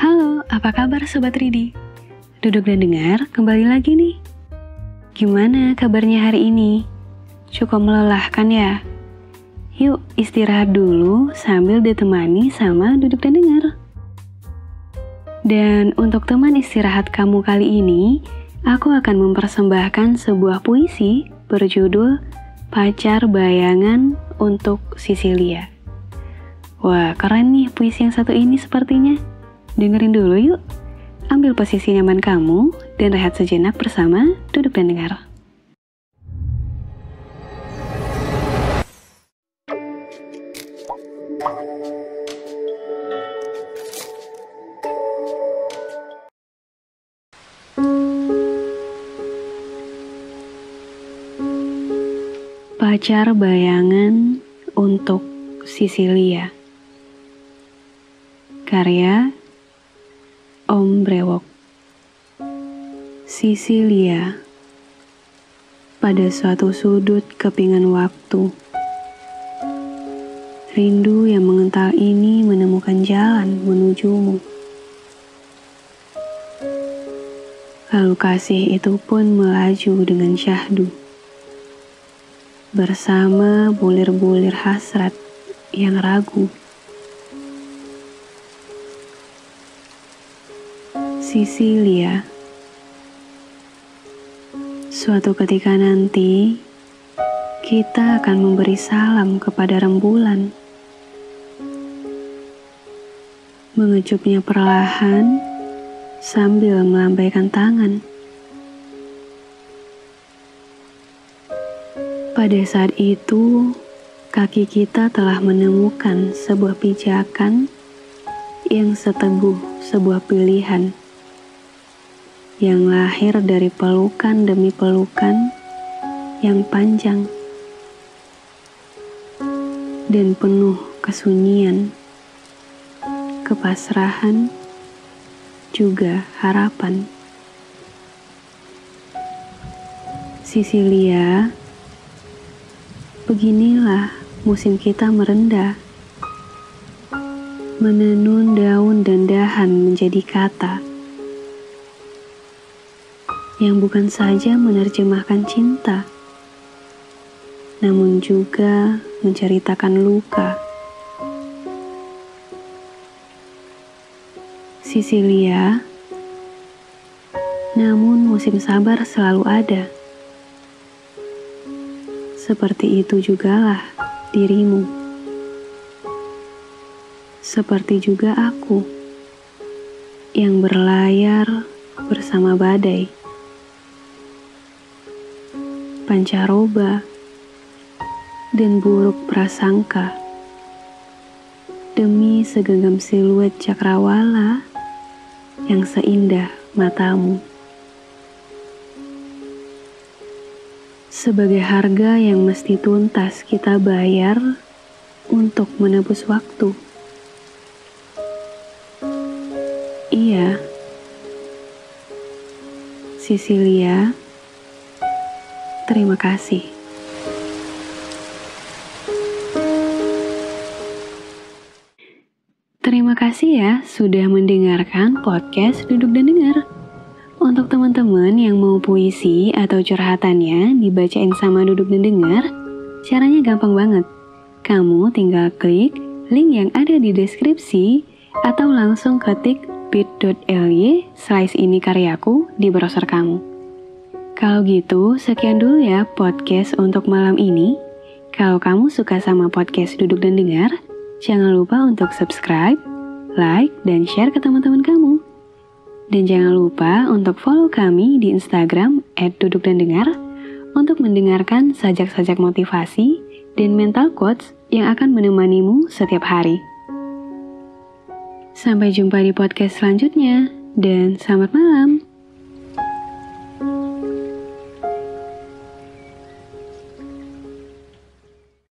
Halo, apa kabar Sobat Ridi? Duduk dan dengar, kembali lagi nih. Gimana kabarnya hari ini? Cukup melelahkan ya? Yuk istirahat dulu sambil ditemani sama duduk dan dengar. Dan untuk teman istirahat kamu kali ini, aku akan mempersembahkan sebuah puisi berjudul Pacar Bayangan untuk Sisilia. Wah, keren nih puisi yang satu ini sepertinya. Dengerin dulu yuk. Ambil posisi nyaman kamu dan rehat sejenak bersama duduk dan dengar. Pacar bayangan untuk Sisilia Karya Om Brewok. Sisilia Pada suatu sudut kepingan waktu. Rindu yang mengental ini menemukan jalan menujumu. Lalu kasih itu pun melaju dengan syahdu. Bersama bulir-bulir hasrat yang ragu Sisilia. Suatu ketika nanti, kita akan memberi salam kepada rembulan. Mengecupnya perlahan sambil melambaikan tangan. Pada saat itu, kaki kita telah menemukan sebuah pijakan yang seteguh sebuah pilihan yang lahir dari pelukan demi pelukan yang panjang dan penuh kesunyian, kepasrahan, juga harapan. Sisilia, beginilah musim kita merendah, menenun daun dan dahan menjadi kata yang bukan saja menerjemahkan cinta, namun juga menceritakan luka. Sisilia, namun musim sabar selalu ada. Seperti itu jugalah dirimu. Seperti juga aku yang berlayar bersama badai pancaroba, dan buruk prasangka. Demi segenggam siluet cakrawala yang seindah matamu. Sebagai harga yang mesti tuntas kita bayar untuk menebus waktu. Iya, Sisilia Terima kasih. Terima kasih ya sudah mendengarkan podcast Duduk dan Dengar. Untuk teman-teman yang mau puisi atau curhatannya dibacain sama Duduk dan Dengar, caranya gampang banget. Kamu tinggal klik link yang ada di deskripsi atau langsung ketik bit.ly slice ini karyaku di browser kamu. Kalau gitu, sekian dulu ya podcast untuk malam ini. Kalau kamu suka sama podcast Duduk dan Dengar, jangan lupa untuk subscribe, like, dan share ke teman-teman kamu. Dan jangan lupa untuk follow kami di Instagram @duduk dan dengar untuk mendengarkan sajak-sajak motivasi dan mental quotes yang akan menemanimu setiap hari. Sampai jumpa di podcast selanjutnya, dan selamat malam.